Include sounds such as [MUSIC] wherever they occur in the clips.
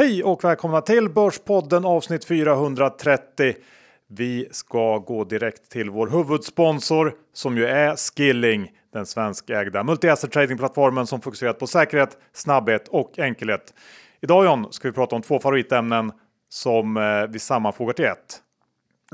Hej och välkomna till Börspodden avsnitt 430. Vi ska gå direkt till vår huvudsponsor som ju är Skilling, den svenskägda multi-asset tradingplattformen som fokuserat på säkerhet, snabbhet och enkelhet. Idag John ska vi prata om två favoritämnen som eh, vi sammanfogar till ett.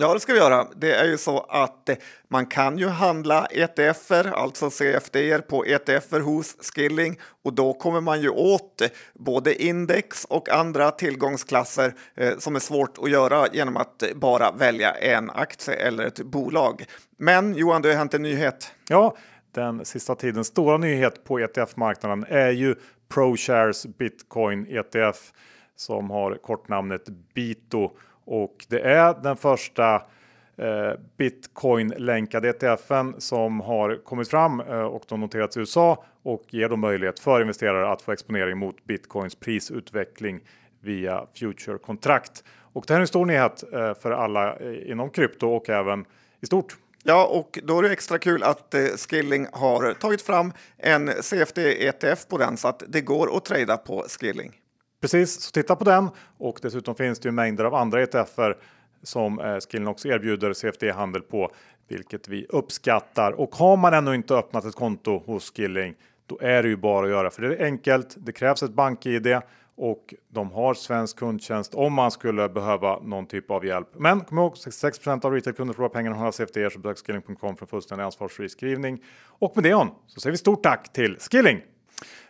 Ja, det ska vi göra. Det är ju så att eh, man kan ju handla ETFer, alltså CFD på ETFer hos Skilling och då kommer man ju åt eh, både index och andra tillgångsklasser eh, som är svårt att göra genom att eh, bara välja en aktie eller ett bolag. Men Johan, det har hänt en nyhet. Ja, den sista tidens stora nyhet på ETF-marknaden är ju ProShares Bitcoin ETF som har kortnamnet BITO och det är den första eh, Bitcoin-länkade ETFen som har kommit fram eh, och de noterats i USA och ger då möjlighet för investerare att få exponering mot Bitcoins prisutveckling via future-kontrakt. Och det här är en stor nyhet eh, för alla eh, inom krypto och även i stort. Ja, och då är det extra kul att eh, Skilling har tagit fram en CFD-ETF på den så att det går att trada på Skilling. Precis, så titta på den och dessutom finns det ju mängder av andra ETFer som eh, Skillnox Skilling också erbjuder CFD-handel på, vilket vi uppskattar. Och har man ännu inte öppnat ett konto hos Skilling, då är det ju bara att göra för det är enkelt. Det krävs ett bank-id och de har svensk kundtjänst om man skulle behöva någon typ av hjälp. Men kom ihåg 66% av retailkunder förlorar pengarna hos CFD så besök skilling.com för fullständig ansvarsfri skrivning. Och med det John, så säger vi stort tack till Skilling!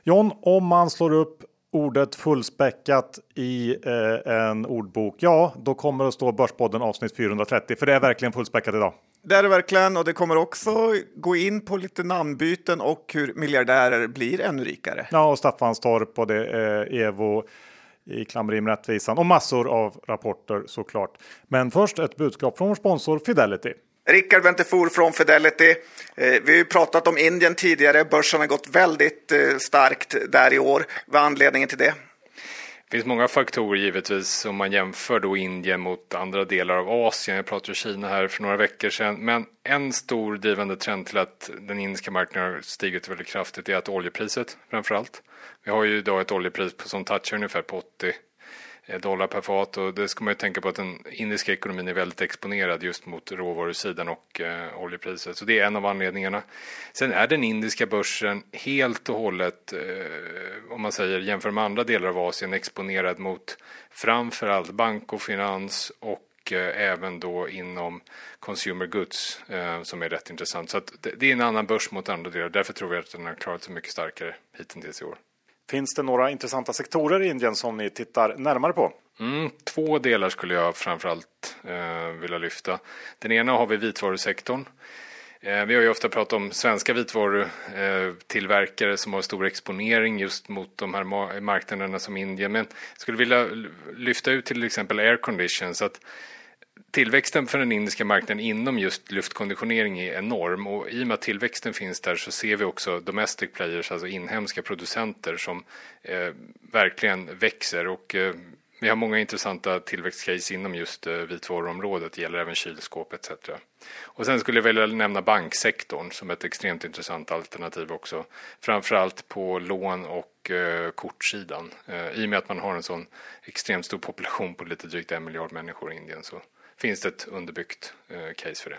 John, om man slår upp ordet fullspäckat i eh, en ordbok, ja, då kommer det att stå Börspodden avsnitt 430, för det är verkligen fullspäckat idag. Det är det verkligen och det kommer också gå in på lite namnbyten och hur miljardärer blir ännu rikare. Ja, och Staffanstorp och det är Evo i Klamrim Rättvisan och massor av rapporter såklart. Men först ett budskap från vår sponsor Fidelity. Rickard Ventefor från Fidelity. Eh, vi har ju pratat om Indien tidigare. Börsen har gått väldigt eh, starkt där i år. Vad är anledningen till det? Det finns många faktorer givetvis om man jämför då Indien mot andra delar av Asien. Jag pratade om Kina här för några veckor sedan. Men en stor drivande trend till att den indiska marknaden har stigit väldigt kraftigt är att oljepriset framför allt. Vi har ju idag ett oljepris som touchar ungefär på 80 Eh, dollar per fat och det ska man ju tänka på att den indiska ekonomin är väldigt exponerad just mot råvarusidan och eh, oljepriset. Så det är en av anledningarna. Sen är den indiska börsen helt och hållet, eh, om man säger jämför med andra delar av Asien, exponerad mot framförallt bank och finans och eh, även då inom consumer goods eh, som är rätt intressant. Så det, det är en annan börs mot andra delar. Därför tror vi att den har klarat sig mycket starkare hittills i år. Finns det några intressanta sektorer i Indien som ni tittar närmare på? Mm, två delar skulle jag framförallt eh, vilja lyfta. Den ena har vi vitvarusektorn. Eh, vi har ju ofta pratat om svenska vitvarutillverkare eh, som har stor exponering just mot de här marknaderna som Indien. Men jag skulle vilja lyfta ut till exempel aircondition. Att Tillväxten för den indiska marknaden inom just luftkonditionering är enorm och i och med att tillväxten finns där så ser vi också domestic players, alltså inhemska producenter som eh, verkligen växer och eh, vi har många intressanta tillväxtcase inom just eh, vitvaruområdet, det gäller även kylskåp etc. Och sen skulle jag vilja nämna banksektorn som ett extremt intressant alternativ också. Framförallt på lån och eh, kortsidan. Eh, I och med att man har en sån extremt stor population på lite drygt en miljard människor i Indien så finns det ett underbyggt eh, case för det.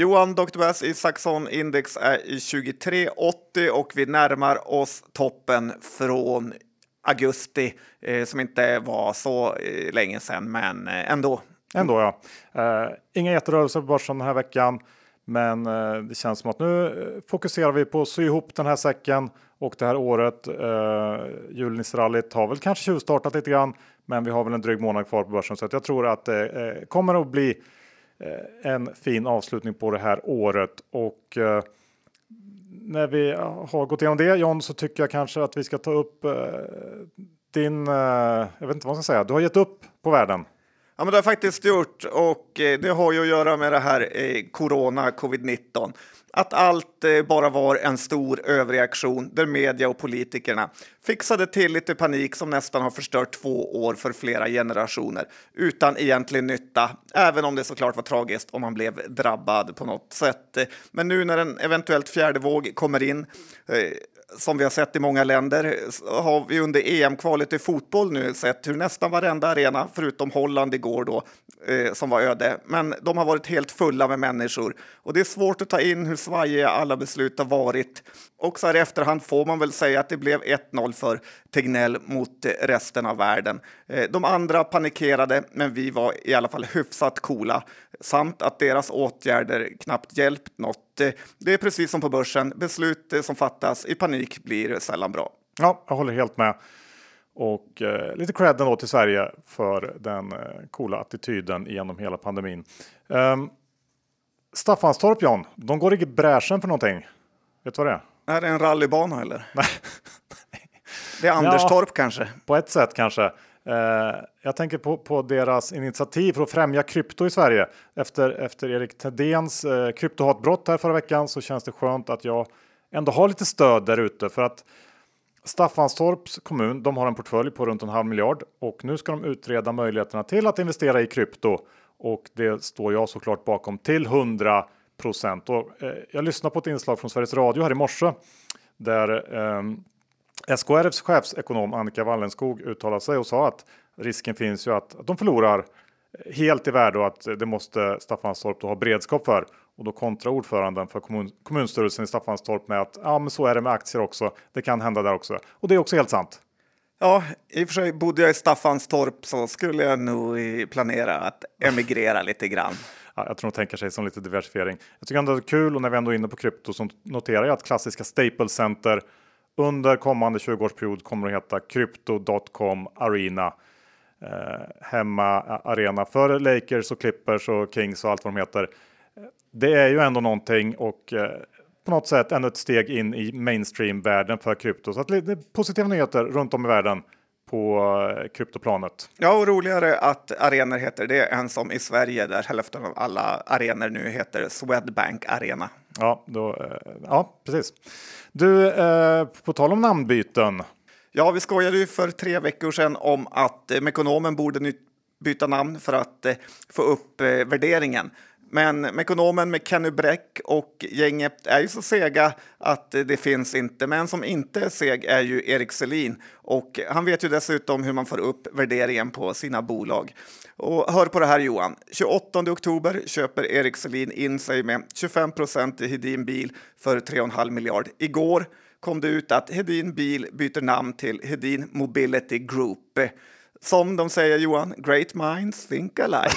Johan, Dr. Bass i Saxon Index är i 23,80 och vi närmar oss toppen från augusti eh, som inte var så eh, länge sedan, men eh, ändå. Ändå ja. Eh, inga jätterörelser på börsen den här veckan, men eh, det känns som att nu eh, fokuserar vi på att sy ihop den här säcken och det här året. Eh, Julnissrallyt har väl kanske tjuvstartat lite grann, men vi har väl en dryg månad kvar på börsen så att jag tror att det eh, kommer att bli Eh, en fin avslutning på det här året och eh, när vi har gått igenom det John så tycker jag kanske att vi ska ta upp eh, din, jag vet inte vad man ska säga, du har gett upp på världen. Ja, men det har faktiskt gjort och eh, det har ju att göra med det här eh, corona, covid-19. Att allt eh, bara var en stor överreaktion där media och politikerna fixade till lite panik som nästan har förstört två år för flera generationer utan egentlig nytta, även om det såklart var tragiskt om man blev drabbad på något sätt. Men nu när en eventuellt fjärde våg kommer in eh, som vi har sett i många länder har vi under EM-kvalet i fotboll nu sett hur nästan varenda arena, förutom Holland igår då, eh, som var öde, men de har varit helt fulla med människor. Och det är svårt att ta in hur svajiga alla beslut har varit. Och så här i efterhand får man väl säga att det blev 1-0 för Tegnell mot resten av världen. Eh, de andra panikerade, men vi var i alla fall hyfsat coola. Samt att deras åtgärder knappt hjälpt något. Eh, det är precis som på börsen, beslut som fattas i panik blir sällan bra. Ja, jag håller helt med. Och eh, lite cred då till Sverige för den eh, coola attityden genom hela pandemin. Um, Staffanstorp John, de går i bräschen för någonting. Vet du vad det är? Är det en rallybana eller? Nej. det är Anderstorp ja, kanske? På ett sätt kanske. Uh, jag tänker på, på, deras initiativ för att främja krypto i Sverige. Efter, efter Erik Thedéens uh, kryptohatbrott här förra veckan så känns det skönt att jag ändå har lite stöd där ute för att Staffanstorps kommun, de har en portfölj på runt en halv miljard och nu ska de utreda möjligheterna till att investera i krypto och det står jag såklart bakom till 100 procent. Eh, jag lyssnade på ett inslag från Sveriges Radio här i morse där eh, SKRFs chefsekonom Annika Wallenskog uttalade sig och sa att risken finns ju att, att de förlorar eh, helt i värde och att det måste Staffanstorp ha beredskap för. Och då kontrar ordföranden för kommun, kommunstyrelsen i Staffanstorp med att ja, men så är det med aktier också. Det kan hända där också. Och det är också helt sant. Ja, i och för sig bodde jag i Staffanstorp så skulle jag nog planera att emigrera lite grann. [LAUGHS] Ja, jag tror de tänker sig som lite diversifiering. Jag tycker ändå det är kul och när vi ändå är inne på krypto så noterar jag att klassiska Staples Center under kommande 20-årsperiod kommer att heta Crypto.com Arena. Eh, hemma arena för Lakers och Clippers och Kings och allt vad de heter det är ju ändå någonting och eh, på något sätt ännu ett steg in i mainstream-världen för krypto. Så att det är positiva nyheter runt om i världen på eh, kryptoplanet. Ja, och roligare att arenor heter det än som i Sverige där hälften av alla arenor nu heter Swedbank Arena. Ja, då, eh, ja precis. Du, eh, på tal om namnbyten. Ja, vi skojade ju för tre veckor sedan om att Mekonomen borde byta namn för att få upp värderingen. Men Mekonomen med Kenny Bräck och gänget är ju så sega att det finns inte. Men som inte är seg är ju Erik Selin och han vet ju dessutom hur man får upp värderingen på sina bolag. Och hör på det här Johan. 28 oktober köper Erik Selin in sig med 25 procent i Hedin Bil för 3,5 miljard. Igår kom det ut att Hedin Bil byter namn till Hedin Mobility Group. Som de säger Johan, great minds think alike.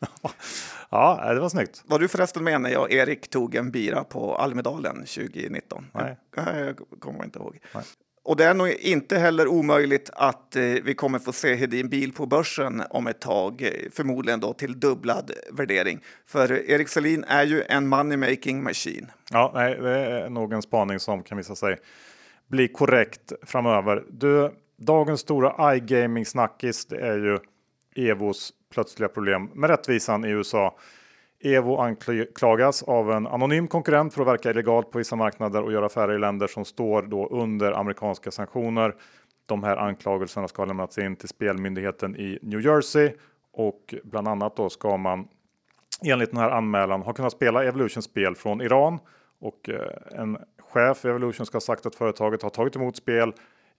[LAUGHS] [LAUGHS] Ja, det var snyggt. Var du förresten med när jag och Erik tog en bira på Almedalen 2019? Nej. Jag, jag kommer inte ihåg. Nej. Och det är nog inte heller omöjligt att eh, vi kommer få se Hedin Bil på börsen om ett tag, eh, förmodligen då till dubblad värdering. För Erik Selin är ju en money making machine. Ja, nej, det är nog en spaning som kan visa sig bli korrekt framöver. Du, dagens stora iGaming snackis, det är ju Evos plötsliga problem med rättvisan i USA. Evo anklagas av en anonym konkurrent för att verka illegalt på vissa marknader och göra affärer i länder som står då under amerikanska sanktioner. De här anklagelserna ska ha lämnats in till spelmyndigheten i New Jersey och bland annat då ska man enligt den här anmälan ha kunnat spela Evolution spel från Iran och eh, en chef i Evolution ska ha sagt att företaget har tagit emot spel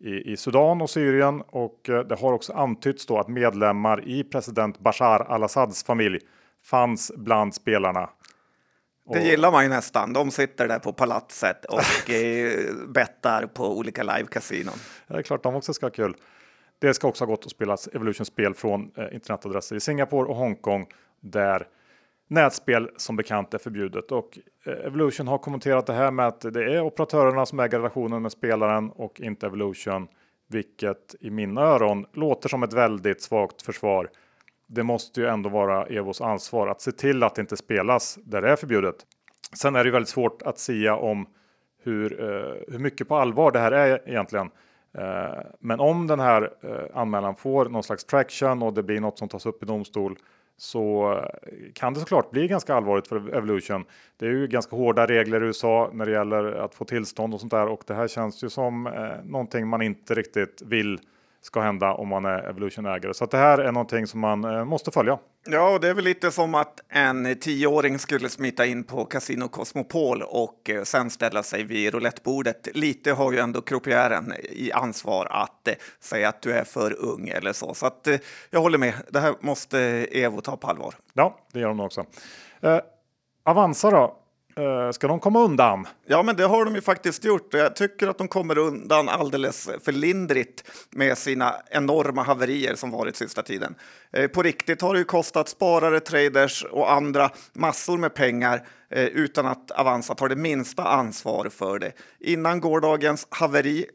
i, i Sudan och Syrien och eh, det har också antytts då att medlemmar i president Bashar al-Assads familj fanns bland spelarna. Det gillar man ju nästan. De sitter där på palatset och eh, bettar på olika live-kasinon. Ja, det är klart de också ska ha kul. Det ska också ha gått att spela Evolution-spel från eh, internetadresser i Singapore och Hongkong där nätspel som bekant är förbjudet och eh, Evolution har kommenterat det här med att det är operatörerna som äger relationen med spelaren och inte Evolution, vilket i mina öron låter som ett väldigt svagt försvar. Det måste ju ändå vara Evos ansvar att se till att det inte spelas där det är förbjudet. Sen är det ju väldigt svårt att säga om hur, eh, hur mycket på allvar det här är egentligen. Eh, men om den här eh, anmälan får någon slags traction och det blir något som tas upp i domstol så kan det såklart bli ganska allvarligt för Evolution. Det är ju ganska hårda regler i USA när det gäller att få tillstånd och sånt där och det här känns ju som eh, någonting man inte riktigt vill ska hända om man är Evolution-ägare. Så det här är någonting som man eh, måste följa. Ja, det är väl lite som att en tioåring skulle smita in på Casino Cosmopol och eh, sen ställa sig vid roulettebordet. Lite har ju ändå croupieren i ansvar att eh, säga att du är för ung eller så. Så att jag håller med. Det här måste Evo ta på allvar. Ja, det gör de också. Eh, Avanza då? Eh, ska de komma undan? Ja, men det har de ju faktiskt gjort. Jag tycker att de kommer undan alldeles för lindrigt med sina enorma haverier som varit sista tiden. Eh, på riktigt har det ju kostat sparare, traders och andra massor med pengar Eh, utan att Avanza tar det minsta ansvar för det. Innan gårdagens haveri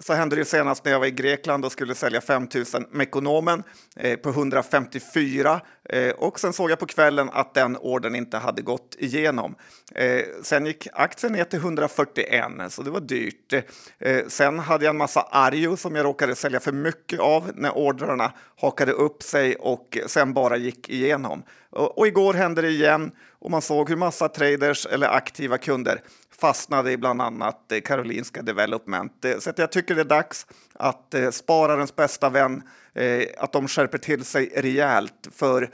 så hände det senast när jag var i Grekland och skulle sälja 5000 Mekonomen eh, på 154 eh, och sen såg jag på kvällen att den ordern inte hade gått igenom. Eh, sen gick aktien ner till 141 så det var dyrt. Eh, sen hade jag en massa Arjo som jag råkade sälja för mycket av när ordrarna hakade upp sig och sen bara gick igenom. Och igår hände det igen och man såg hur massa traders eller aktiva kunder fastnade i bland annat eh, Karolinska Development. Eh, så jag tycker det är dags att eh, spararens bästa vän, att de skärper till sig rejält. För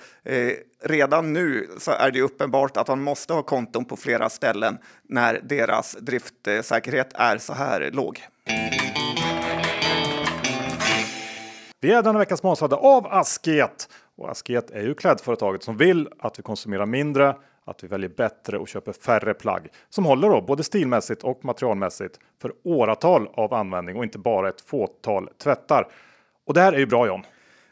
redan nu så är det uppenbart att man måste ha konton på flera ställen när deras driftsäkerhet är så här låg. Vi är denna vecka sponsrade av Asket. Och Asket är ju klädföretaget som vill att vi konsumerar mindre att vi väljer bättre och köper färre plagg som håller då både stilmässigt och materialmässigt för åratal av användning och inte bara ett fåtal tvättar. Och det här är ju bra John.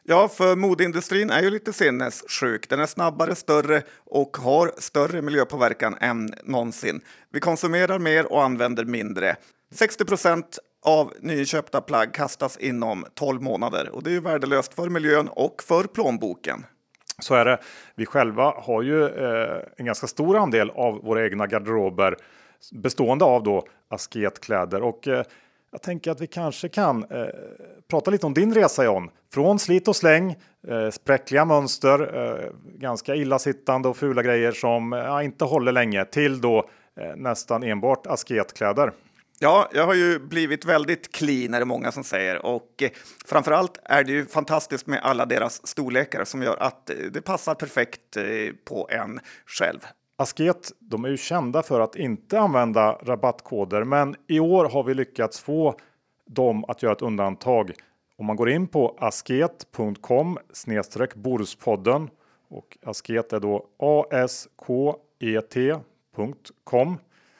Ja, för modeindustrin är ju lite sinnessjuk. Den är snabbare, större och har större miljöpåverkan än någonsin. Vi konsumerar mer och använder mindre. 60 procent av nyinköpta plagg kastas inom 12 månader och det är ju värdelöst för miljön och för plånboken. Så är det. Vi själva har ju eh, en ganska stor andel av våra egna garderober bestående av då asketkläder och eh, jag tänker att vi kanske kan eh, prata lite om din resa John. Från slit och släng, eh, spräckliga mönster, eh, ganska illasittande och fula grejer som eh, inte håller länge till då eh, nästan enbart asketkläder. Ja, jag har ju blivit väldigt clean är det många som säger och eh, framförallt är det ju fantastiskt med alla deras storlekar som gör att eh, det passar perfekt eh, på en själv. Asket, de är ju kända för att inte använda rabattkoder, men i år har vi lyckats få dem att göra ett undantag. Om man går in på asket.com snedstreck Borspodden och asket är då asket.com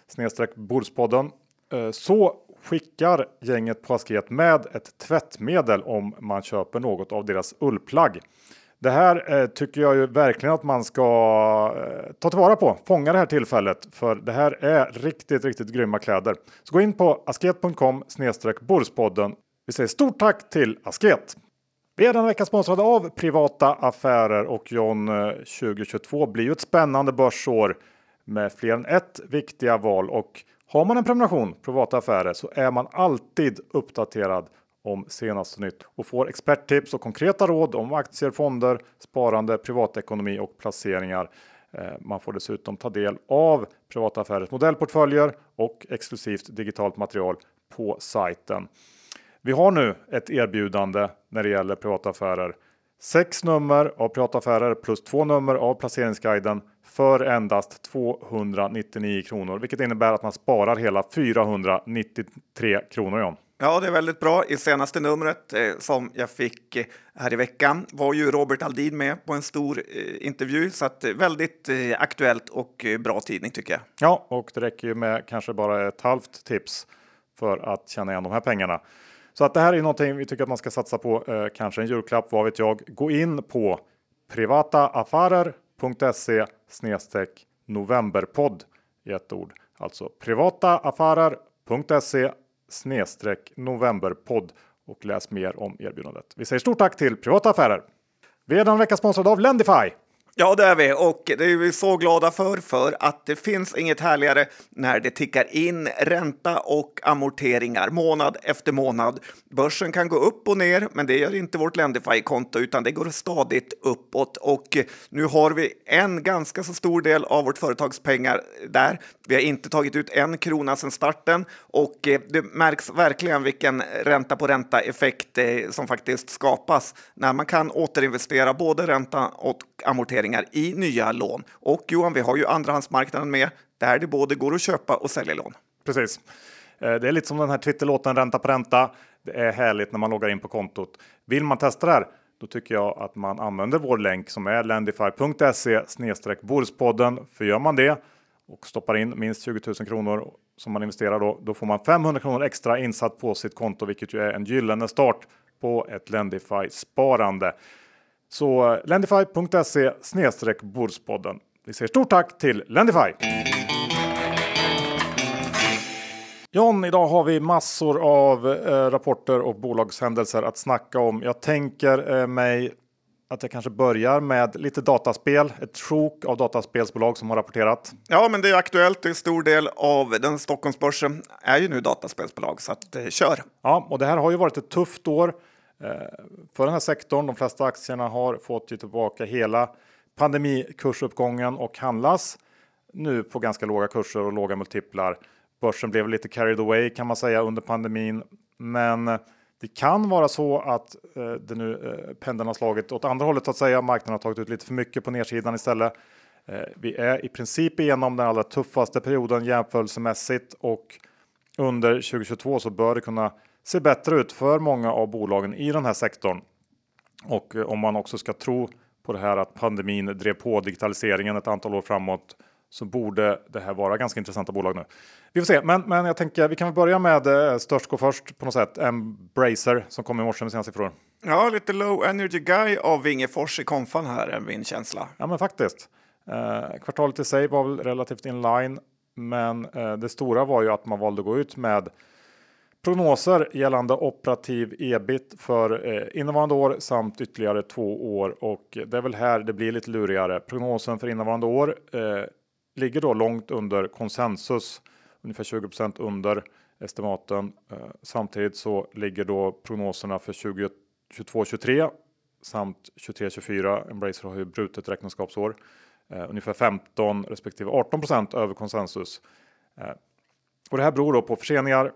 snedstreck Borspodden Eh, så skickar gänget på Asket med ett tvättmedel om man köper något av deras ullplagg. Det här eh, tycker jag ju verkligen att man ska eh, ta tillvara på, fånga det här tillfället, för det här är riktigt, riktigt grymma kläder. Så gå in på asket.com snedstreck Borspodden. Vi säger stort tack till Asket! Vi är denna vecka sponsrade av Privata Affärer och John eh, 2022 blir ju ett spännande börsår med fler än ett viktiga val och har man en prenumeration privata affärer så är man alltid uppdaterad om senaste nytt och får experttips och konkreta råd om aktier, fonder, sparande, privatekonomi och placeringar. Eh, man får dessutom ta del av privata affärers modellportföljer och exklusivt digitalt material på sajten. Vi har nu ett erbjudande när det gäller privata affärer. Sex nummer av privata affärer plus två nummer av placeringsguiden för endast 299 kronor, vilket innebär att man sparar hela 493 kronor. John. Ja, det är väldigt bra. I senaste numret eh, som jag fick eh, här i veckan var ju Robert Aldin med på en stor eh, intervju, så att, eh, väldigt eh, aktuellt och bra tidning tycker jag. Ja, och det räcker ju med kanske bara ett halvt tips för att känna igen de här pengarna. Så att det här är någonting vi tycker att man ska satsa på. kanske en julklapp, vad vet jag. Gå in på privataaffärer se snedstreck novemberpodd i ett ord. Alltså privataaffärer.se novemberpodd och läs mer om erbjudandet. Vi säger stort tack till Privata Affärer. Vi är denna vecka sponsrade av Lendify. Ja, det är vi och det är vi så glada för, för att det finns inget härligare när det tickar in ränta och amorteringar månad efter månad. Börsen kan gå upp och ner, men det gör inte vårt Lendify-konto utan det går stadigt uppåt och nu har vi en ganska så stor del av vårt företags pengar där. Vi har inte tagit ut en krona sedan starten och det märks verkligen vilken ränta på ränta effekt eh, som faktiskt skapas när man kan återinvestera både ränta och investeringar i nya lån. Och Johan, vi har ju andrahandsmarknaden med där det både går att köpa och sälja lån. Precis. Eh, det är lite som den här Twitterlåten Ränta på ränta. Det är härligt när man loggar in på kontot. Vill man testa det här? Då tycker jag att man använder vår länk som är lendify.se Borspodden. För gör man det och stoppar in minst 20 000 kronor som man investerar då, då får man 500 kronor extra insatt på sitt konto, vilket ju är en gyllene start på ett Lendify sparande. Så lendify.se snedstreck Bordspodden. Vi säger stort tack till Lendify! John, idag har vi massor av eh, rapporter och bolagshändelser att snacka om. Jag tänker eh, mig att jag kanske börjar med lite dataspel. Ett sjok av dataspelsbolag som har rapporterat. Ja, men det är aktuellt. En stor del av den Stockholmsbörsen är ju nu dataspelsbolag, så att, eh, kör! Ja, och det här har ju varit ett tufft år. Eh, för den här sektorn. De flesta aktierna har fått tillbaka hela pandemikursuppgången och handlas nu på ganska låga kurser och låga multiplar. Börsen blev lite carried away kan man säga under pandemin, men det kan vara så att eh, det nu eh, pendeln har slagit åt andra hållet så att säga. Marknaden har tagit ut lite för mycket på nedsidan istället. Eh, vi är i princip igenom den allra tuffaste perioden jämförelsemässigt och under 2022 så bör det kunna ser bättre ut för många av bolagen i den här sektorn. Och eh, om man också ska tro på det här att pandemin drev på digitaliseringen ett antal år framåt så borde det här vara ganska intressanta bolag nu. Vi får se, men, men jag tänker vi kan väl börja med eh, störst gå först på något sätt. Embracer som kom i morse med sina siffror. Ja, lite low energy guy av Wingefors i konfan här är min känsla. Ja, men faktiskt. Eh, kvartalet i sig var väl relativt inline, men eh, det stora var ju att man valde att gå ut med Prognoser gällande operativ ebit för eh, innevarande år samt ytterligare två år och det är väl här det blir lite lurigare. Prognosen för innevarande år eh, ligger då långt under konsensus, ungefär 20% under estimaten. Eh, samtidigt så ligger då prognoserna för 2022 23 samt 23 24. Embracer har ju brutet räkenskapsår, eh, ungefär 15 respektive 18% över konsensus. Eh, och det här beror då på förseningar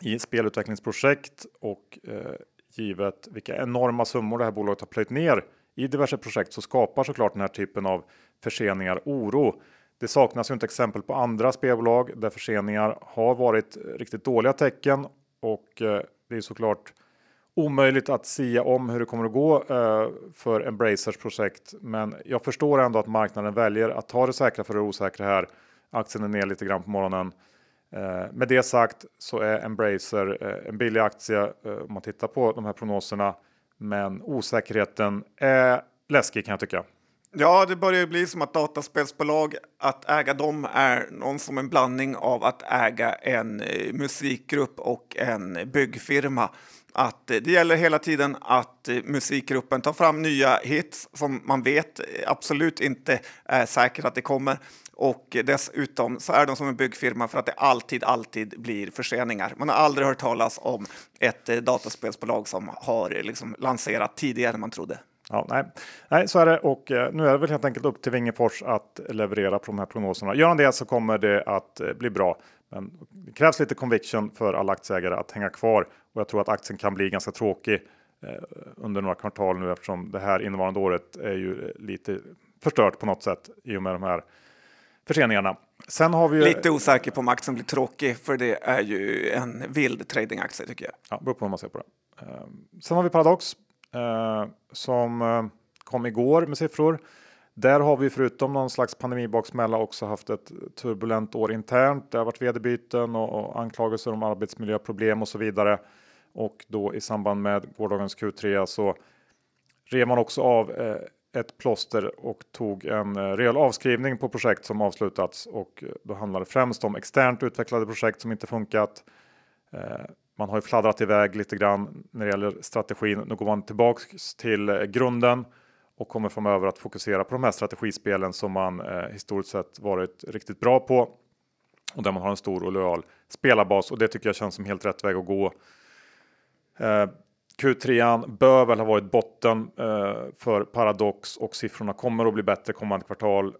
i spelutvecklingsprojekt och eh, givet vilka enorma summor det här bolaget har plöjt ner i diverse projekt så skapar såklart den här typen av förseningar oro. Det saknas ju inte exempel på andra spelbolag där förseningar har varit riktigt dåliga tecken och eh, det är såklart omöjligt att sia om hur det kommer att gå eh, för Embracers projekt. Men jag förstår ändå att marknaden väljer att ta det säkra för det osäkra här. Aktien är ner lite grann på morgonen. Eh, med det sagt så är Embracer eh, en billig aktie eh, om man tittar på de här prognoserna. Men osäkerheten är läskig kan jag tycka. Ja, det börjar bli som att dataspelsbolag, att äga dem är någon som en blandning av att äga en eh, musikgrupp och en byggfirma. Att eh, det gäller hela tiden att eh, musikgruppen tar fram nya hits som man vet absolut inte är säkert att det kommer och dessutom så är de som en byggfirma för att det alltid, alltid blir förseningar. Man har aldrig hört talas om ett dataspelsbolag som har liksom lanserat tidigare än man trodde. Ja, nej. nej, så är det och eh, nu är det väl helt enkelt upp till Wingefors att leverera på de här prognoserna. Gör han det så kommer det att eh, bli bra. Men det krävs lite conviction för alla aktieägare att hänga kvar och jag tror att aktien kan bli ganska tråkig under några kvartal nu eftersom det här innevarande året är ju lite förstört på något sätt i och med de här förseningarna. Sen har vi ju... Lite osäker på om aktien blir tråkig, för det är ju en vild tradingaktie tycker jag. Ja, beror på hur man ser på det. Ehm, sen har vi Paradox eh, Eh, som eh, kom igår med siffror. Där har vi förutom någon slags pandemibaksmälla också haft ett turbulent år internt. Det har varit vd-byten och, anklagelser om arbetsmiljöproblem och så vidare. Och då i samband med gårdagens Q3 så rev man också av eh, ett plåster och tog en eh, rejäl avskrivning på projekt som avslutats och eh, då handlar det främst om externt utvecklade projekt som inte funkat. Eh, man har ju fladdrat iväg lite grann när det gäller strategin. Nu går man tillbaks till eh, grunden och kommer framöver att fokusera på de här strategispelen som man eh, historiskt sett varit riktigt bra på och där man har en stor och lojal spelarbas och det tycker jag känns som helt rätt väg att gå. Eh, Q3 bör väl ha varit botten eh, för Paradox och siffrorna kommer att bli bättre kommande kvartal.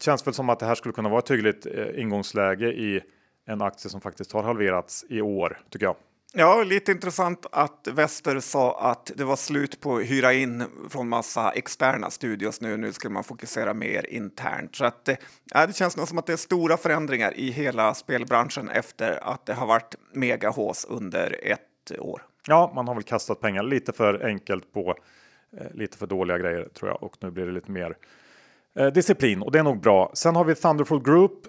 Känns väl som att det här skulle kunna vara ett hyggligt eh, ingångsläge i en aktie som faktiskt har halverats i år tycker jag. Ja, lite intressant att Wester sa att det var slut på att hyra in från massa externa studios nu. Nu skulle man fokusera mer internt. Så att, ja, det känns nog som att det är stora förändringar i hela spelbranschen efter att det har varit megahås under ett år. Ja, man har väl kastat pengar lite för enkelt på eh, lite för dåliga grejer tror jag och nu blir det lite mer eh, disciplin och det är nog bra. Sen har vi Thunderful Group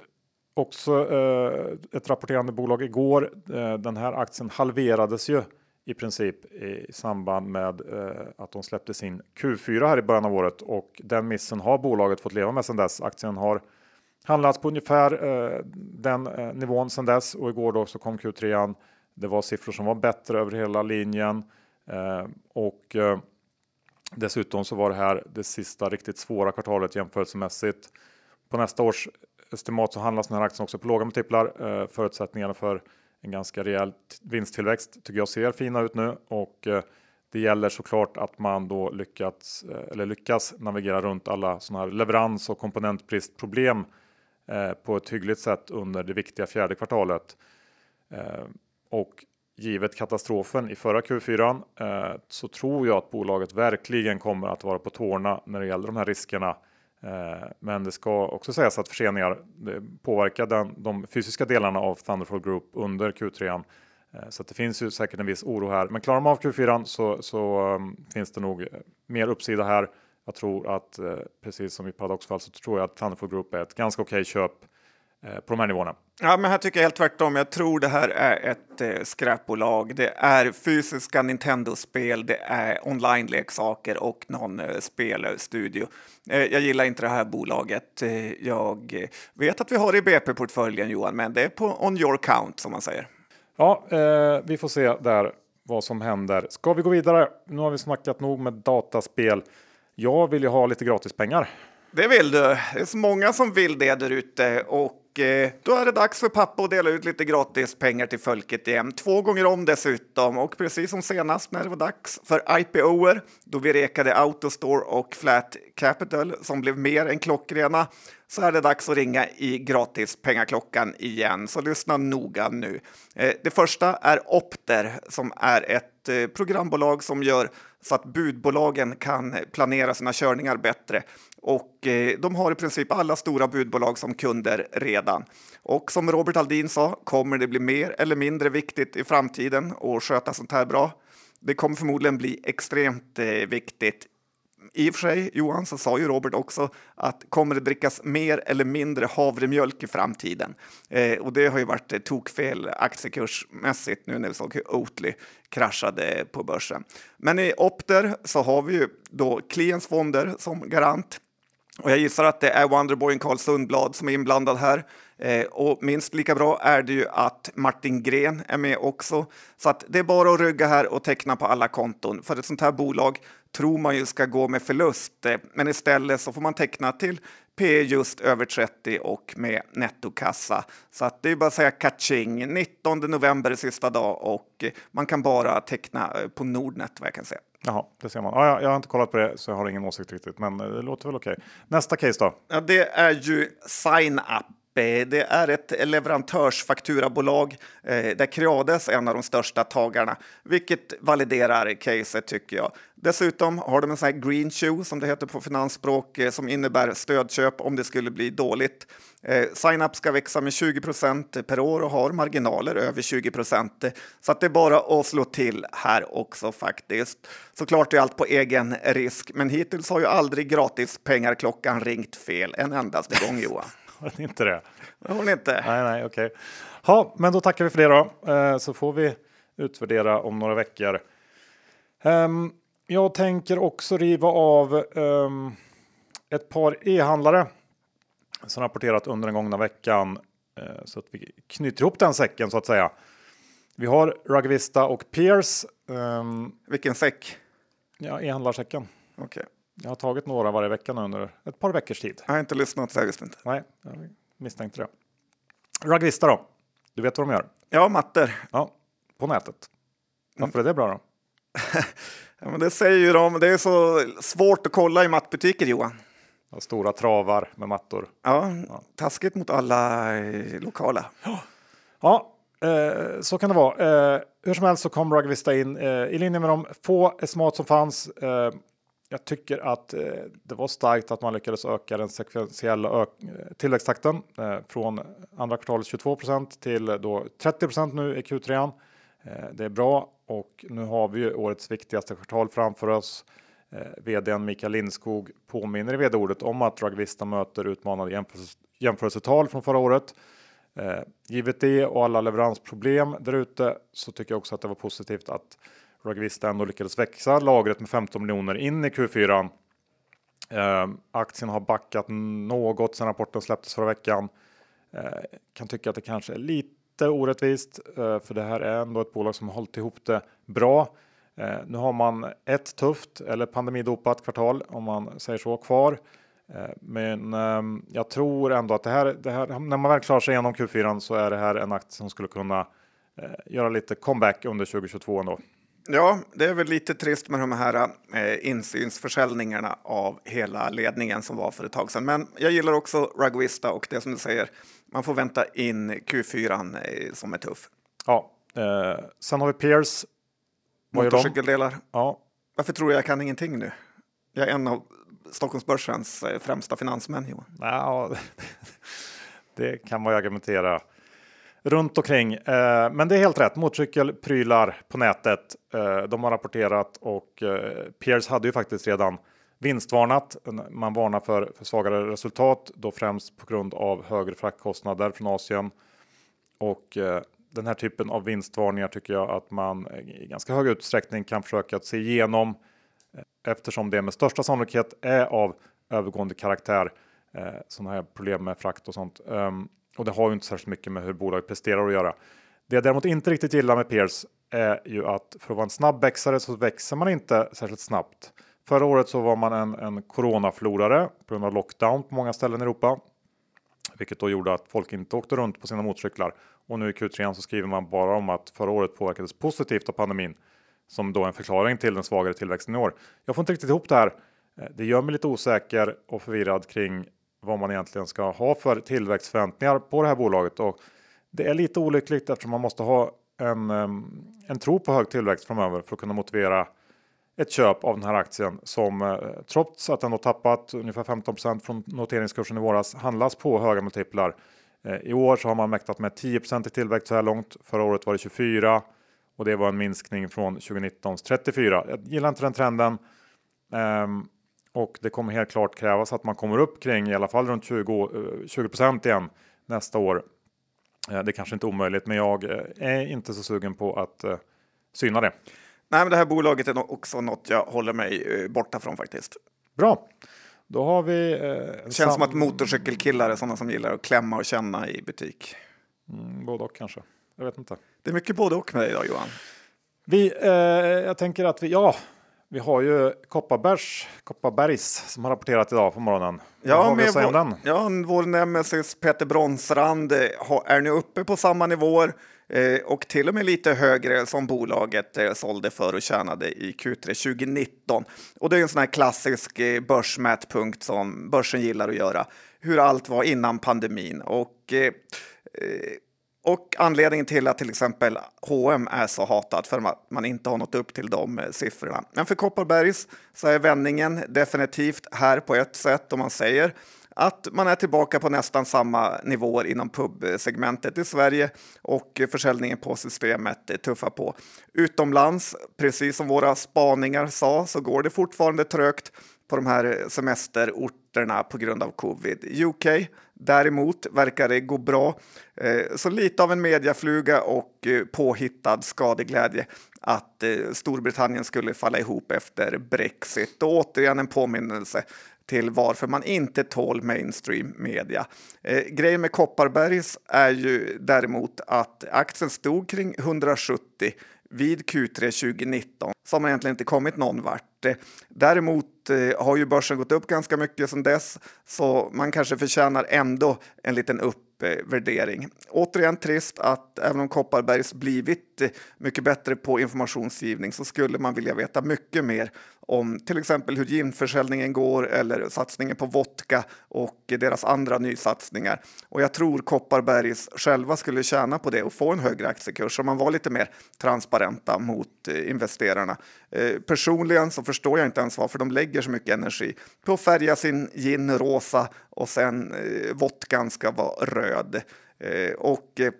också eh, ett rapporterande bolag igår. Eh, den här aktien halverades ju i princip i samband med eh, att de släppte sin Q4 här i början av året och den missen har bolaget fått leva med sedan dess. Aktien har handlats på ungefär eh, den eh, nivån sedan dess och igår då så kom Q3. Det var siffror som var bättre över hela linjen eh, och eh, dessutom så var det här det sista riktigt svåra kvartalet jämförelsemässigt. På nästa års estimat så handlas den här aktien också på låga multiplar. Eh, förutsättningarna för en ganska rejäl vinsttillväxt tycker jag ser fina ut nu och eh, det gäller såklart att man då lyckats eh, eller lyckas navigera runt alla sådana här leverans och komponentbristproblem eh, på ett hyggligt sätt under det viktiga fjärde kvartalet. Eh, och givet katastrofen i förra Q4 eh, så tror jag att bolaget verkligen kommer att vara på tårna när det gäller de här riskerna Eh, men det ska också sägas att förseningar påverkar den, de fysiska delarna av Thunderfall Group under Q3. Eh, så det finns ju säkert en viss oro här. Men klarar de av Q4 så, så mm, finns det nog eh, mer uppsida här. Jag tror att precis som i Paradox fall, så tror jag att Thunderfall Group är ett ganska okej okay köp på de här nivåerna. Ja, men här tycker jag helt tvärtom. Jag tror det här är ett eh, skräpbolag. Det är fysiska Nintendo-spel, det är online-leksaker och någon eh, spelstudio. Eh, jag gillar inte det här bolaget. Eh, jag vet att vi har det i BP-portföljen, Johan, men det är på on your count som man säger. Ja, eh, vi får se där vad som händer. Ska vi gå vidare? Nu har vi snackat nog med dataspel. Jag vill ju ha lite gratispengar. Det vill du. Det är så många som vill det där ute och Eh, då är det dags för pappa att dela ut lite gratis pengar till folket igen. Två gånger om dessutom. Och precis som senast när det var dags för IPOer, då vi rekade Autostore och Flat Capital som blev mer än klockrena, så är det dags att ringa i gratis pengaklockan igen. Så lyssna noga nu. Eh, det första är Opter som är ett eh, programbolag som gör så att budbolagen kan planera sina körningar bättre. Och eh, de har i princip alla stora budbolag som kunder redan. Och som Robert Aldin sa, kommer det bli mer eller mindre viktigt i framtiden att sköta sånt här bra? Det kommer förmodligen bli extremt eh, viktigt. I och för sig, Johan, så sa ju Robert också att kommer det drickas mer eller mindre havremjölk i framtiden? Eh, och det har ju varit eh, tokfel aktiekursmässigt nu när vi såg hur Oatly kraschade på börsen. Men i Opter så har vi ju då Kliens fonder som garant. Och jag gissar att det är Wonderboy Carl Sundblad som är inblandad här. Eh, och minst lika bra är det ju att Martin Gren är med också. Så att det är bara att rygga här och teckna på alla konton. För ett sånt här bolag tror man ju ska gå med förlust. Eh, men istället så får man teckna till P just över 30 och med nettokassa. Så att det är bara att säga catching. 19 november sista dag och man kan bara teckna eh, på Nordnet vad jag kan säga. Jaha, det ser man. Jag, jag har inte kollat på det så jag har ingen åsikt riktigt, men det låter väl okej. Nästa case då? Ja, det är ju sign up det är ett leverantörsfakturabolag eh, där Creades är en av de största tagarna, vilket validerar caset tycker jag. Dessutom har de en sån här green shoe som det heter på finansspråk eh, som innebär stödköp om det skulle bli dåligt. Eh, Signup ska växa med 20% per år och har marginaler över 20% så att det är bara att slå till här också faktiskt. Såklart är allt på egen risk, men hittills har ju aldrig gratis pengarklockan ringt fel en endaste gång Johan. Har den inte det? Har den inte. Nej, nej, okej. Okay. Ja, men då tackar vi för det då. Eh, så får vi utvärdera om några veckor. Um, jag tänker också riva av um, ett par e-handlare som rapporterat under den gångna veckan uh, så att vi knyter ihop den säcken så att säga. Vi har Rugvista och Pierce. Um, Vilken säck? Ja, e-handlarsäcken. Okej. Okay. Jag har tagit några varje vecka nu under ett par veckors tid. Jag har inte lyssnat så jag visste inte. Nej, jag misstänkte det. Rugvista då? Du vet vad de gör? Ja, mattor. Ja, på nätet. Varför är det bra då? [LAUGHS] Ja, men det säger ju de. Det är så svårt att kolla i mattbutiker, Johan. Ja, Stora travar med mattor. Ja, taskigt mot alla eh, lokala. Ja, eh, så kan det vara. Eh, hur som helst så kom Rugvista in eh, i linje med de få estimat som fanns. Jag tycker att eh, det var starkt att man lyckades öka den sekventiella ök eh, tillväxttakten eh, från andra kvartalet 22% till då 30% nu i Q3. Eh, det är bra och nu har vi ju årets viktigaste kvartal framför oss. Eh, VDn Mikael Lindskog påminner i vd-ordet om att dragvista möter utmanande jämförelse jämförelsetal från förra året. Eh, givet det och alla leveransproblem där ute så tycker jag också att det var positivt att Rugvista ändå lyckades växa lagret med 15 miljoner in i Q4. Eh, aktien har backat något sedan rapporten släpptes förra veckan. Eh, kan tycka att det kanske är lite orättvist eh, för det här är ändå ett bolag som har hållit ihop det bra. Ehm, nu har man ett tufft eller pandemidopat kvartal om man säger så kvar. Ehm, men ehm, jag tror ändå att det här, det här, när man väl klarar sig igenom Q4 så är det här en aktie som skulle kunna eh, göra lite comeback under 2022 ändå. Ja, det är väl lite trist med de här eh, insynsförsäljningarna av hela ledningen som var för ett tag sedan. Men jag gillar också Rugvista och det som du säger, man får vänta in Q4 eh, som är tuff. Ja, eh, sen har vi de? Motorcykeldelar. Ja, Varför tror du jag kan ingenting nu? Jag är en av Stockholmsbörsens eh, främsta finansmän, Johan. ja, [LAUGHS] det kan man ju argumentera runt omkring. Eh, men det är helt rätt. Motorcykelprylar på nätet. Eh, de har rapporterat och eh, Pierce hade ju faktiskt redan vinstvarnat. Man varnar för, för svagare resultat, då främst på grund av högre fraktkostnader från Asien. Och eh, den här typen av vinstvarningar tycker jag att man eh, i ganska hög utsträckning kan försöka att se igenom eh, eftersom det med största sannolikhet är av övergående karaktär. Eh, Sådana här problem med frakt och sånt. Ehm, och det har ju inte särskilt mycket med hur bolaget presterar att göra. Det jag däremot inte riktigt gillar med Peers är ju att för att vara en snabb växare så växer man inte särskilt snabbt. Förra året så var man en, en coronaflorare på grund av lockdown på många ställen i Europa. Vilket då gjorde att folk inte åkte runt på sina motorcyklar. Och nu i Q3 så skriver man bara om att förra året påverkades positivt av pandemin. Som då en förklaring till den svagare tillväxten i år. Jag får inte riktigt ihop det här. Eh, det gör mig lite osäker och förvirrad kring vad man egentligen ska ha för tillväxtförväntningar på det här bolaget. Och det är lite olyckligt eftersom man måste ha en, en tro på hög tillväxt framöver för att kunna motivera ett köp av den här aktien som eh, trots att den har tappat ungefär 15% från noteringskursen i våras handlas på höga multiplar. Eh, I år så har man mäktat med 10 i tillväxt så här långt. Förra året var det 24 och det var en minskning från 2019s 34. Jag gillar inte den trenden och det kommer helt klart krävas att man kommer upp kring i alla fall runt 20, eh, 20 igen nästa år. Eh, Det är kanske inte omöjligt, men jag eh, är inte så sugen på att eh, syna det. Nej, men det här bolaget är också något jag håller mig eh, borta från faktiskt. Bra, då har vi. Eh, Känns som att motorcykelkillar är sådana som gillar att klämma och känna i butik. Mm, både och kanske. Jag vet inte. Det är mycket både och med dig idag Johan. Vi, eh, jag tänker att vi, ja, vi har ju Kopparbergs, Kopparbergs som har rapporterat idag på morgonen. Säga om vår, den? ja, vår nemesis Peter Bronsrand eh, är nu uppe på samma nivåer eh, och till och med lite högre som bolaget eh, sålde för och tjänade i Q3 2019. Och det är en sån här klassisk börsmätpunkt som börsen gillar att göra. Hur allt var innan pandemin. Och och anledningen till att till exempel H&M är så hatat för att man inte har nått upp till de eh, siffrorna. Men för Kopparbergs så är vändningen definitivt här på ett sätt om man säger att man är tillbaka på nästan samma nivåer inom pubsegmentet i Sverige och försäljningen på systemet tuffar på. Utomlands, precis som våra spaningar sa, så går det fortfarande trögt på de här eh, semesterorterna på grund av covid. UK däremot verkar det gå bra. Eh, så lite av en mediafluga och eh, påhittad skadeglädje att eh, Storbritannien skulle falla ihop efter Brexit. Och återigen en påminnelse till varför man inte tål mainstream media. Eh, grejen med Kopparbergs är ju däremot att aktien stod kring 170 vid Q3 2019 så har man egentligen inte kommit någon vart. Däremot eh, har ju börsen gått upp ganska mycket sedan dess så man kanske förtjänar ändå en liten upp värdering. Återigen trist att även om Kopparbergs blivit eh, mycket bättre på informationsgivning så skulle man vilja veta mycket mer om till exempel hur ginförsäljningen går eller satsningen på vodka och deras andra nysatsningar. Och jag tror Kopparbergs själva skulle tjäna på det och få en högre aktiekurs om man var lite mer transparenta mot eh, investerarna. Eh, personligen så förstår jag inte ens varför de lägger så mycket energi på att färga sin gin rosa och sen eh, vodkan ska vara röd. Eh, och eh,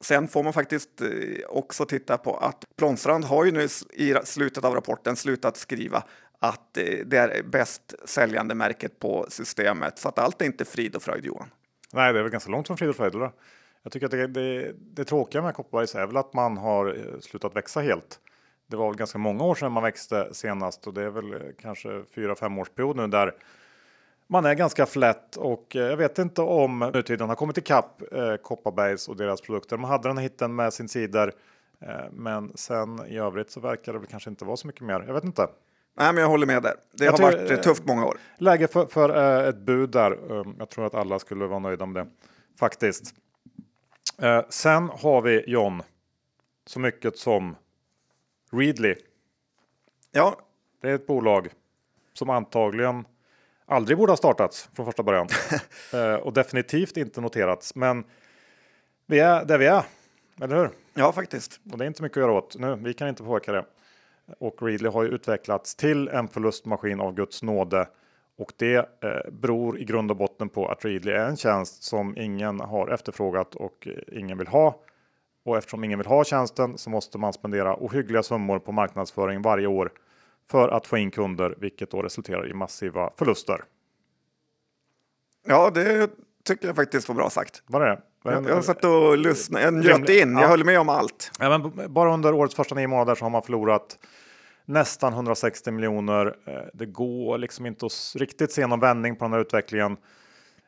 Sen får man faktiskt eh, också titta på att Plånstrand har ju nu i slutet av rapporten slutat skriva att eh, det är bäst säljande märket på systemet. Så att allt är inte frid och fröjd, Johan. Nej, det är väl ganska långt från frid och fröjd. Då. Jag tycker att det, det, det tråkiga med Kopparbergs är väl att man har eh, slutat växa helt. Det var väl ganska många år sedan man växte senast och det är väl kanske fyra, fem års period nu där man är ganska flätt och eh, jag vet inte om nutiden har kommit ikapp eh, Kopparbergs och deras produkter. Man hade den här hitten med sin sidor, eh, men sen i övrigt så verkar det väl kanske inte vara så mycket mer. Jag vet inte. Nej, men jag håller med där. Det jag har varit eh, tufft många år. Läge för, för eh, ett bud där. Um, jag tror att alla skulle vara nöjda med det faktiskt. Eh, sen har vi John. Så mycket som Readly. Ja. Det är ett bolag som antagligen aldrig borde ha startats från första början. [LAUGHS] eh, och definitivt inte noterats. Men vi är där vi är, eller hur? Ja, faktiskt. Och det är inte mycket att göra åt nu. Vi kan inte påverka det. Och Readly har ju utvecklats till en förlustmaskin av Guds nåde. Och det eh, beror i grund och botten på att Readly är en tjänst som ingen har efterfrågat och ingen vill ha. Och eftersom ingen vill ha tjänsten så måste man spendera ohyggliga summor på marknadsföring varje år för att få in kunder, vilket då resulterar i massiva förluster. Ja, det tycker jag faktiskt var bra sagt. Var det jag, jag satt och lyssnade, jag njöt in, jag ja. höll med om allt. Ja, men bara under årets första nio månader så har man förlorat nästan 160 miljoner. Eh, det går liksom inte att riktigt se någon vändning på den här utvecklingen.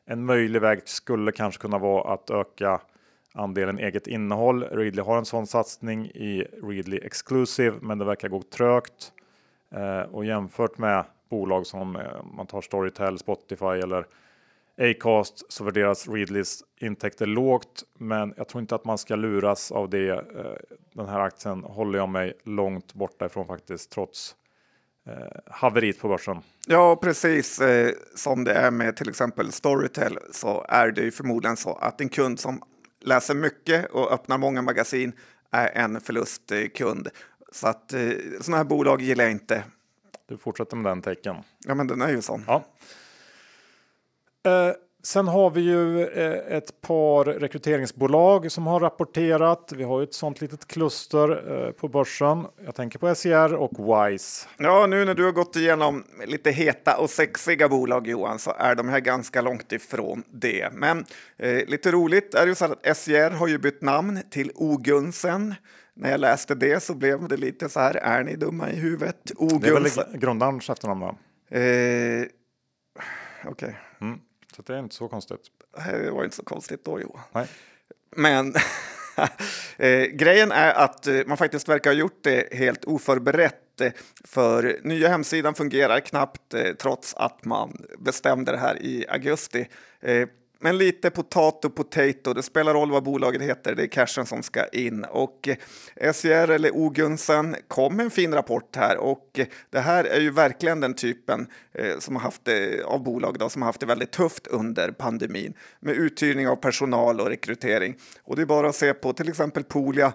En möjlig väg skulle kanske kunna vara att öka andelen eget innehåll. Readly har en sån satsning i Readly Exclusive, men det verkar gå trögt. Eh, och jämfört med bolag som eh, man tar Storytel, Spotify eller Acast så värderas Readlys intäkter lågt, men jag tror inte att man ska luras av det. Eh, den här aktien håller jag mig långt borta ifrån faktiskt, trots eh, haveriet på börsen. Ja, precis eh, som det är med till exempel Storytel så är det ju förmodligen så att en kund som läser mycket och öppnar många magasin är en förlustkund. Så att eh, sådana här bolag gillar jag inte. Du fortsätter med den tecken. Ja, men den är ju sån. Ja. Eh, sen har vi ju eh, ett par rekryteringsbolag som har rapporterat. Vi har ju ett sånt litet kluster eh, på börsen. Jag tänker på SCR och Wise. Ja, nu när du har gått igenom lite heta och sexiga bolag Johan så är de här ganska långt ifrån det. Men eh, lite roligt är det ju så att SCR har ju bytt namn till Ogunsen när jag läste det så blev det lite så här, är ni dumma i huvudet? Oguns... Det är väl grundarens efternamn va? Eh, Okej. Okay. Mm, så det är inte så konstigt. Det var inte så konstigt då Johan. Nej. Men [LAUGHS] eh, grejen är att eh, man faktiskt verkar ha gjort det helt oförberett. Eh, för nya hemsidan fungerar knappt eh, trots att man bestämde det här i augusti. Men lite potato potato, det spelar roll vad bolaget heter, det är cashen som ska in. Och eh, SCR eller Ogunsen kom med en fin rapport här och eh, det här är ju verkligen den typen eh, som har haft det, av bolag då, som har haft det väldigt tufft under pandemin med uthyrning av personal och rekrytering. Och det är bara att se på till exempel Polia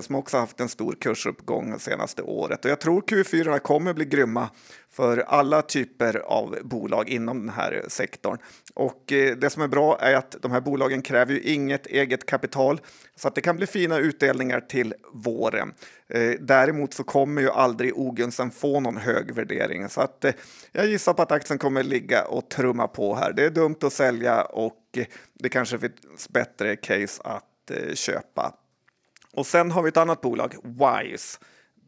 som också haft en stor kursuppgång det senaste året. Och jag tror Q4 kommer bli grymma för alla typer av bolag inom den här sektorn. Och eh, det som är bra är att de här bolagen kräver ju inget eget kapital så att det kan bli fina utdelningar till våren. Eh, däremot så kommer ju aldrig Ogunsen få någon hög värdering så att eh, jag gissar på att aktien kommer ligga och trumma på här. Det är dumt att sälja och det kanske finns bättre case att köpa. Och sen har vi ett annat bolag, Wise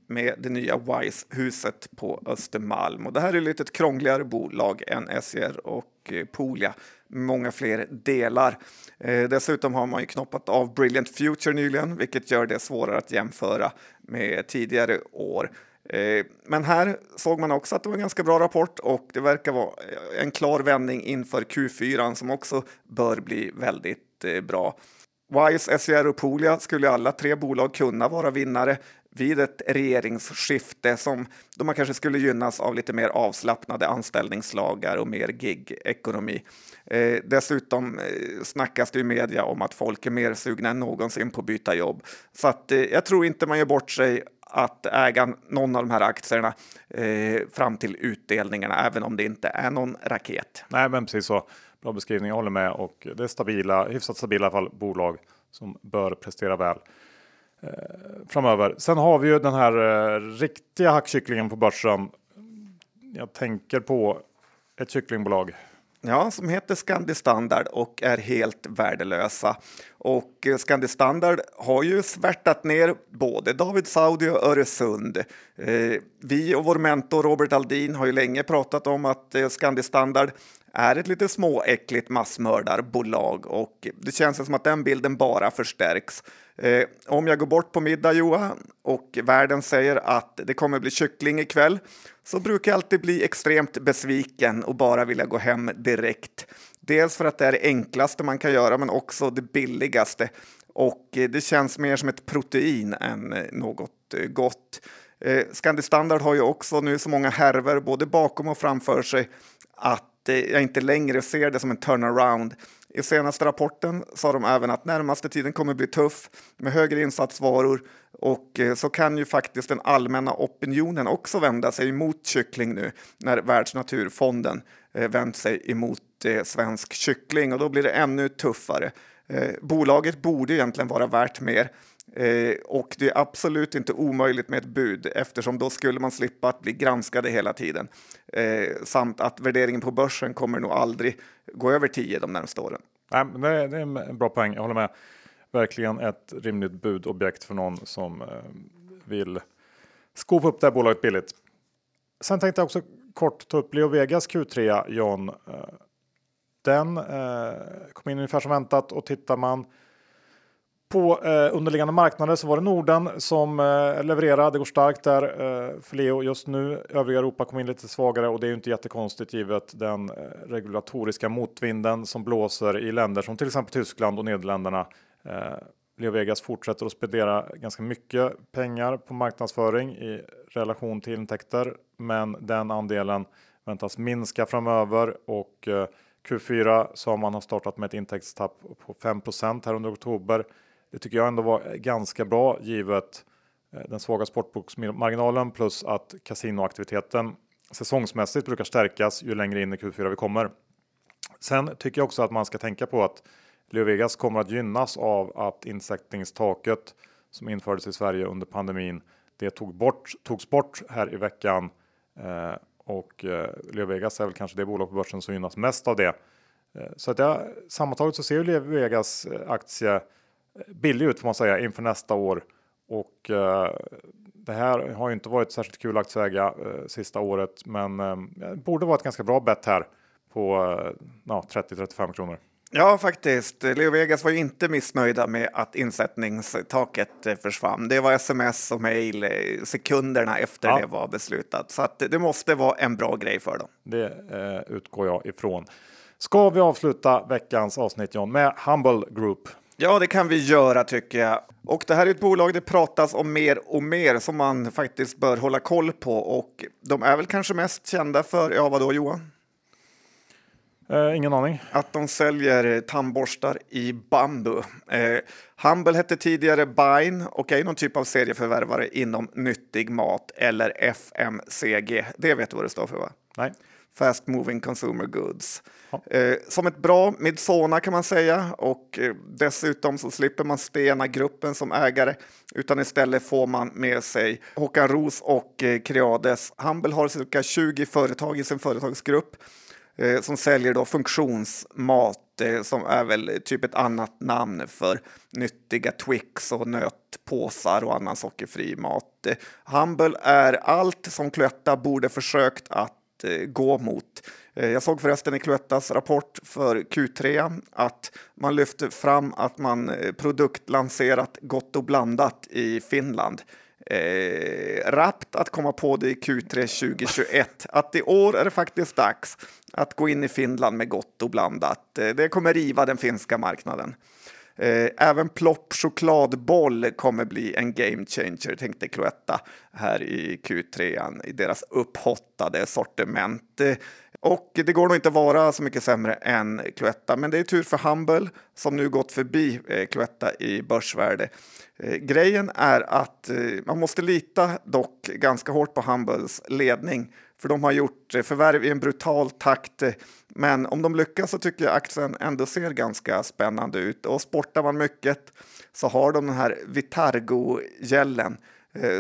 med det nya Wise-huset på Östermalm. Och det här är lite ett krångligare bolag än SCR och eh, Polia många fler delar. Eh, dessutom har man ju knoppat av Brilliant Future nyligen, vilket gör det svårare att jämföra med tidigare år. Eh, men här såg man också att det var en ganska bra rapport och det verkar vara eh, en klar vändning inför Q4 som också bör bli väldigt eh, bra. Wise, SCR och Polia skulle alla tre bolag kunna vara vinnare vid ett regeringsskifte som då man kanske skulle gynnas av lite mer avslappnade anställningslagar och mer gig-ekonomi. Eh, dessutom eh, snackas det i media om att folk är mer sugna än någonsin på att byta jobb. Så att, eh, jag tror inte man gör bort sig att äga någon av de här aktierna eh, fram till utdelningarna, även om det inte är någon raket. Nej, men precis så. Bra beskrivning, jag håller med. Och det är stabila, hyfsat stabila fall, bolag som bör prestera väl Eh, framöver. Sen har vi ju den här eh, riktiga hackkycklingen på börsen. Jag tänker på ett kycklingbolag Ja, som heter Scandi Standard och är helt värdelösa. Och eh, Scandi Standard har ju svärtat ner både David Saudi och Öresund. Eh, vi och vår mentor Robert Aldin har ju länge pratat om att eh, Scandi Standard är ett lite småäckligt massmördarbolag och det känns som att den bilden bara förstärks. Om jag går bort på middag Johan och världen säger att det kommer bli kyckling ikväll så brukar jag alltid bli extremt besviken och bara vilja gå hem direkt. Dels för att det är det enklaste man kan göra men också det billigaste och eh, det känns mer som ett protein än eh, något eh, gott. Eh, Scandi Standard har ju också nu så många härver både bakom och framför sig att jag inte längre ser det som en turnaround. I senaste rapporten sa de även att närmaste tiden kommer bli tuff med högre insatsvaror och eh, så kan ju faktiskt den allmänna opinionen också vända sig mot kyckling nu när Världsnaturfonden Eh, vänt sig emot eh, svensk kyckling och då blir det ännu tuffare. Eh, bolaget borde egentligen vara värt mer eh, och det är absolut inte omöjligt med ett bud eftersom då skulle man slippa att bli granskade hela tiden. samt att värderingen på börsen kommer nog aldrig gå över 10 de närmaste åren. Nej, det är en bra poäng, jag håller med verkligen ett rimligt budobjekt för någon som eh, vill skopa upp det här bolaget billigt. Sen tänkte jag också kort ta upp Leo Vegas Q3 John. Eh, den eh, kom in ungefär som väntat och tittar man på eh, underliggande marknader så var det Norden som eh, levererade. Det går starkt där eh, för Leo just nu. Övriga Europa kom in lite svagare och det är ju inte jättekonstigt givet den eh, regulatoriska motvinden som blåser i länder som till exempel Tyskland och Nederländerna Eh, Leo Vegas fortsätter att spendera ganska mycket pengar på marknadsföring i relation till intäkter, men den andelen väntas minska framöver och Q4 så har man har startat med ett intäktstapp på 5% här under oktober. Det tycker jag ändå var ganska bra givet eh, den svaga sportboksmarginalen plus att kasinoaktiviteten säsongsmässigt brukar stärkas ju längre in i Q4 vi kommer. Sen tycker jag också att man ska tänka på att Leovegas kommer att gynnas av att insättningstaket som infördes i Sverige under pandemin, det tog bort, togs bort här i veckan eh, och eh, Leovegas är väl kanske det bolag på börsen som gynnas mest av det. Eh, så att jag, sammantaget så ser ju Leovegas eh, aktie eh, billig ut får man säga inför nästa år och eh, det här har ju inte varit särskilt kul att eh, sista året, men eh, borde vara ett ganska bra bett här på eh, 30-35 kronor. Ja, faktiskt. Leo Vegas var ju inte missnöjda med att insättningstaket eh, försvann. Det var sms och mejl eh, sekunderna efter ja. det var beslutat. Så att det måste vara en bra grej för dem. Det eh, utgår jag ifrån. Ska vi avsluta veckans avsnitt John med Humble Group? Ja, det kan vi göra tycker jag. Och det här är ett bolag det pratas om mer och mer som man faktiskt bör hålla koll på och de är väl kanske mest kända för, ja vadå Johan? Eh, ingen aning. Att de säljer tandborstar i bambu. Eh, Humble hette tidigare Bine och är någon typ av serieförvärvare inom nyttig mat eller FMCG. Det vet du vad det står för va? Nej. Fast Moving Consumer Goods. Eh, som ett bra Midsona kan man säga och eh, dessutom så slipper man Stena gruppen som ägare utan istället får man med sig Håkan Ros och eh, Creades. Humble har cirka 20 företag i sin företagsgrupp eh, som säljer då funktionsmat eh, som är väl typ ett annat namn för nyttiga Twix och nötpåsar och annan sockerfri mat. Eh, Humble är allt som Cloetta borde försökt att eh, gå mot. Eh, jag såg förresten i Cloettas rapport för Q3 att man lyfte fram att man eh, produktlanserat Gott och blandat i Finland eh, rappt att komma på det i Q3 2021. Att i år är det faktiskt dags att gå in i Finland med gott och blandat. Eh, det kommer riva den finska marknaden. Eh, även Plopp chokladboll kommer bli en game changer, tänkte Cloetta här i Q3 i deras upphottade sortiment. Eh, och det går nog inte att vara så mycket sämre än Cloetta, men det är tur för Humble som nu gått förbi eh, Cloetta i börsvärde. Eh, grejen är att eh, man måste lita dock ganska hårt på Humbles ledning för de har gjort förvärv i en brutal takt. Men om de lyckas så tycker jag aktien ändå ser ganska spännande ut och sportar man mycket så har de den här Vitargo-gällen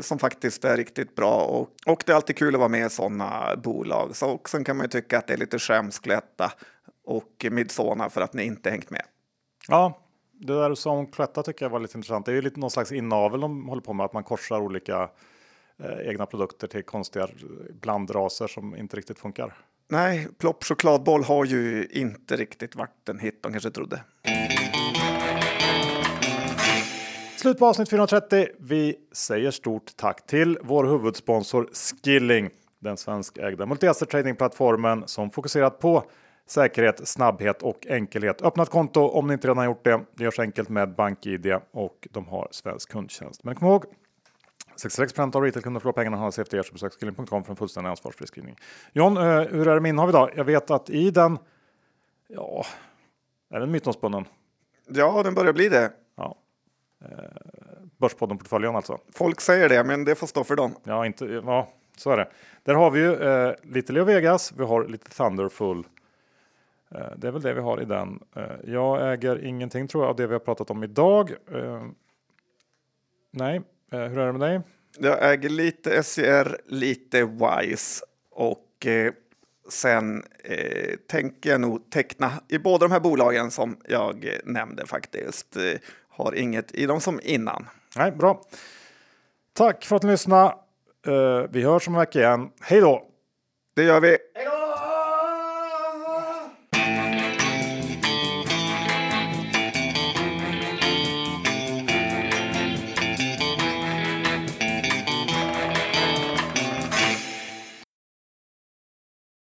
som faktiskt är riktigt bra och, och det är alltid kul att vara med i sådana bolag. Så sen kan man ju tycka att det är lite skämskletta och Midsona för att ni inte hängt med. Ja, det där som Cloetta tycker jag var lite intressant. Det är ju lite någon slags inavel de håller på med, att man korsar olika eh, egna produkter till konstiga blandraser som inte riktigt funkar. Nej, Plopp chokladboll har ju inte riktigt varit en hit de kanske trodde. Slut på avsnitt 430. Vi säger stort tack till vår huvudsponsor Skilling, den svenskägda multi-asset tradingplattformen som fokuserat på säkerhet, snabbhet och enkelhet. Öppna ett konto om ni inte redan gjort det. Det görs enkelt med BankID och de har svensk kundtjänst. Men kom ihåg 66 av retailkunder förlorar pengarna handlas efter er. så besök skilling.com för en fullständig ansvarsfri skrivning. John, eh, hur är det med innehav idag? Jag vet att i den, ja, är den mytomspunnen? Ja, den börjar bli det. Eh, Börspodden-portföljen alltså? Folk säger det, men det får stå för dem. Ja, inte, ja så är det. Där har vi ju eh, lite Leo Vegas, vi har lite Thunderful Eh, det är väl det vi har i den. Eh, jag äger ingenting tror jag av det vi har pratat om idag. Eh, nej, hur är det med dig? Jag äger lite SCR, lite WISE och sen eh, tänker jag nog teckna i båda de här bolagen som jag nämnde faktiskt. Har inget i dem som innan. Nej, bra. Tack för att ni lyssnade. vi hörs om en vecka igen. Hej då! Det gör vi.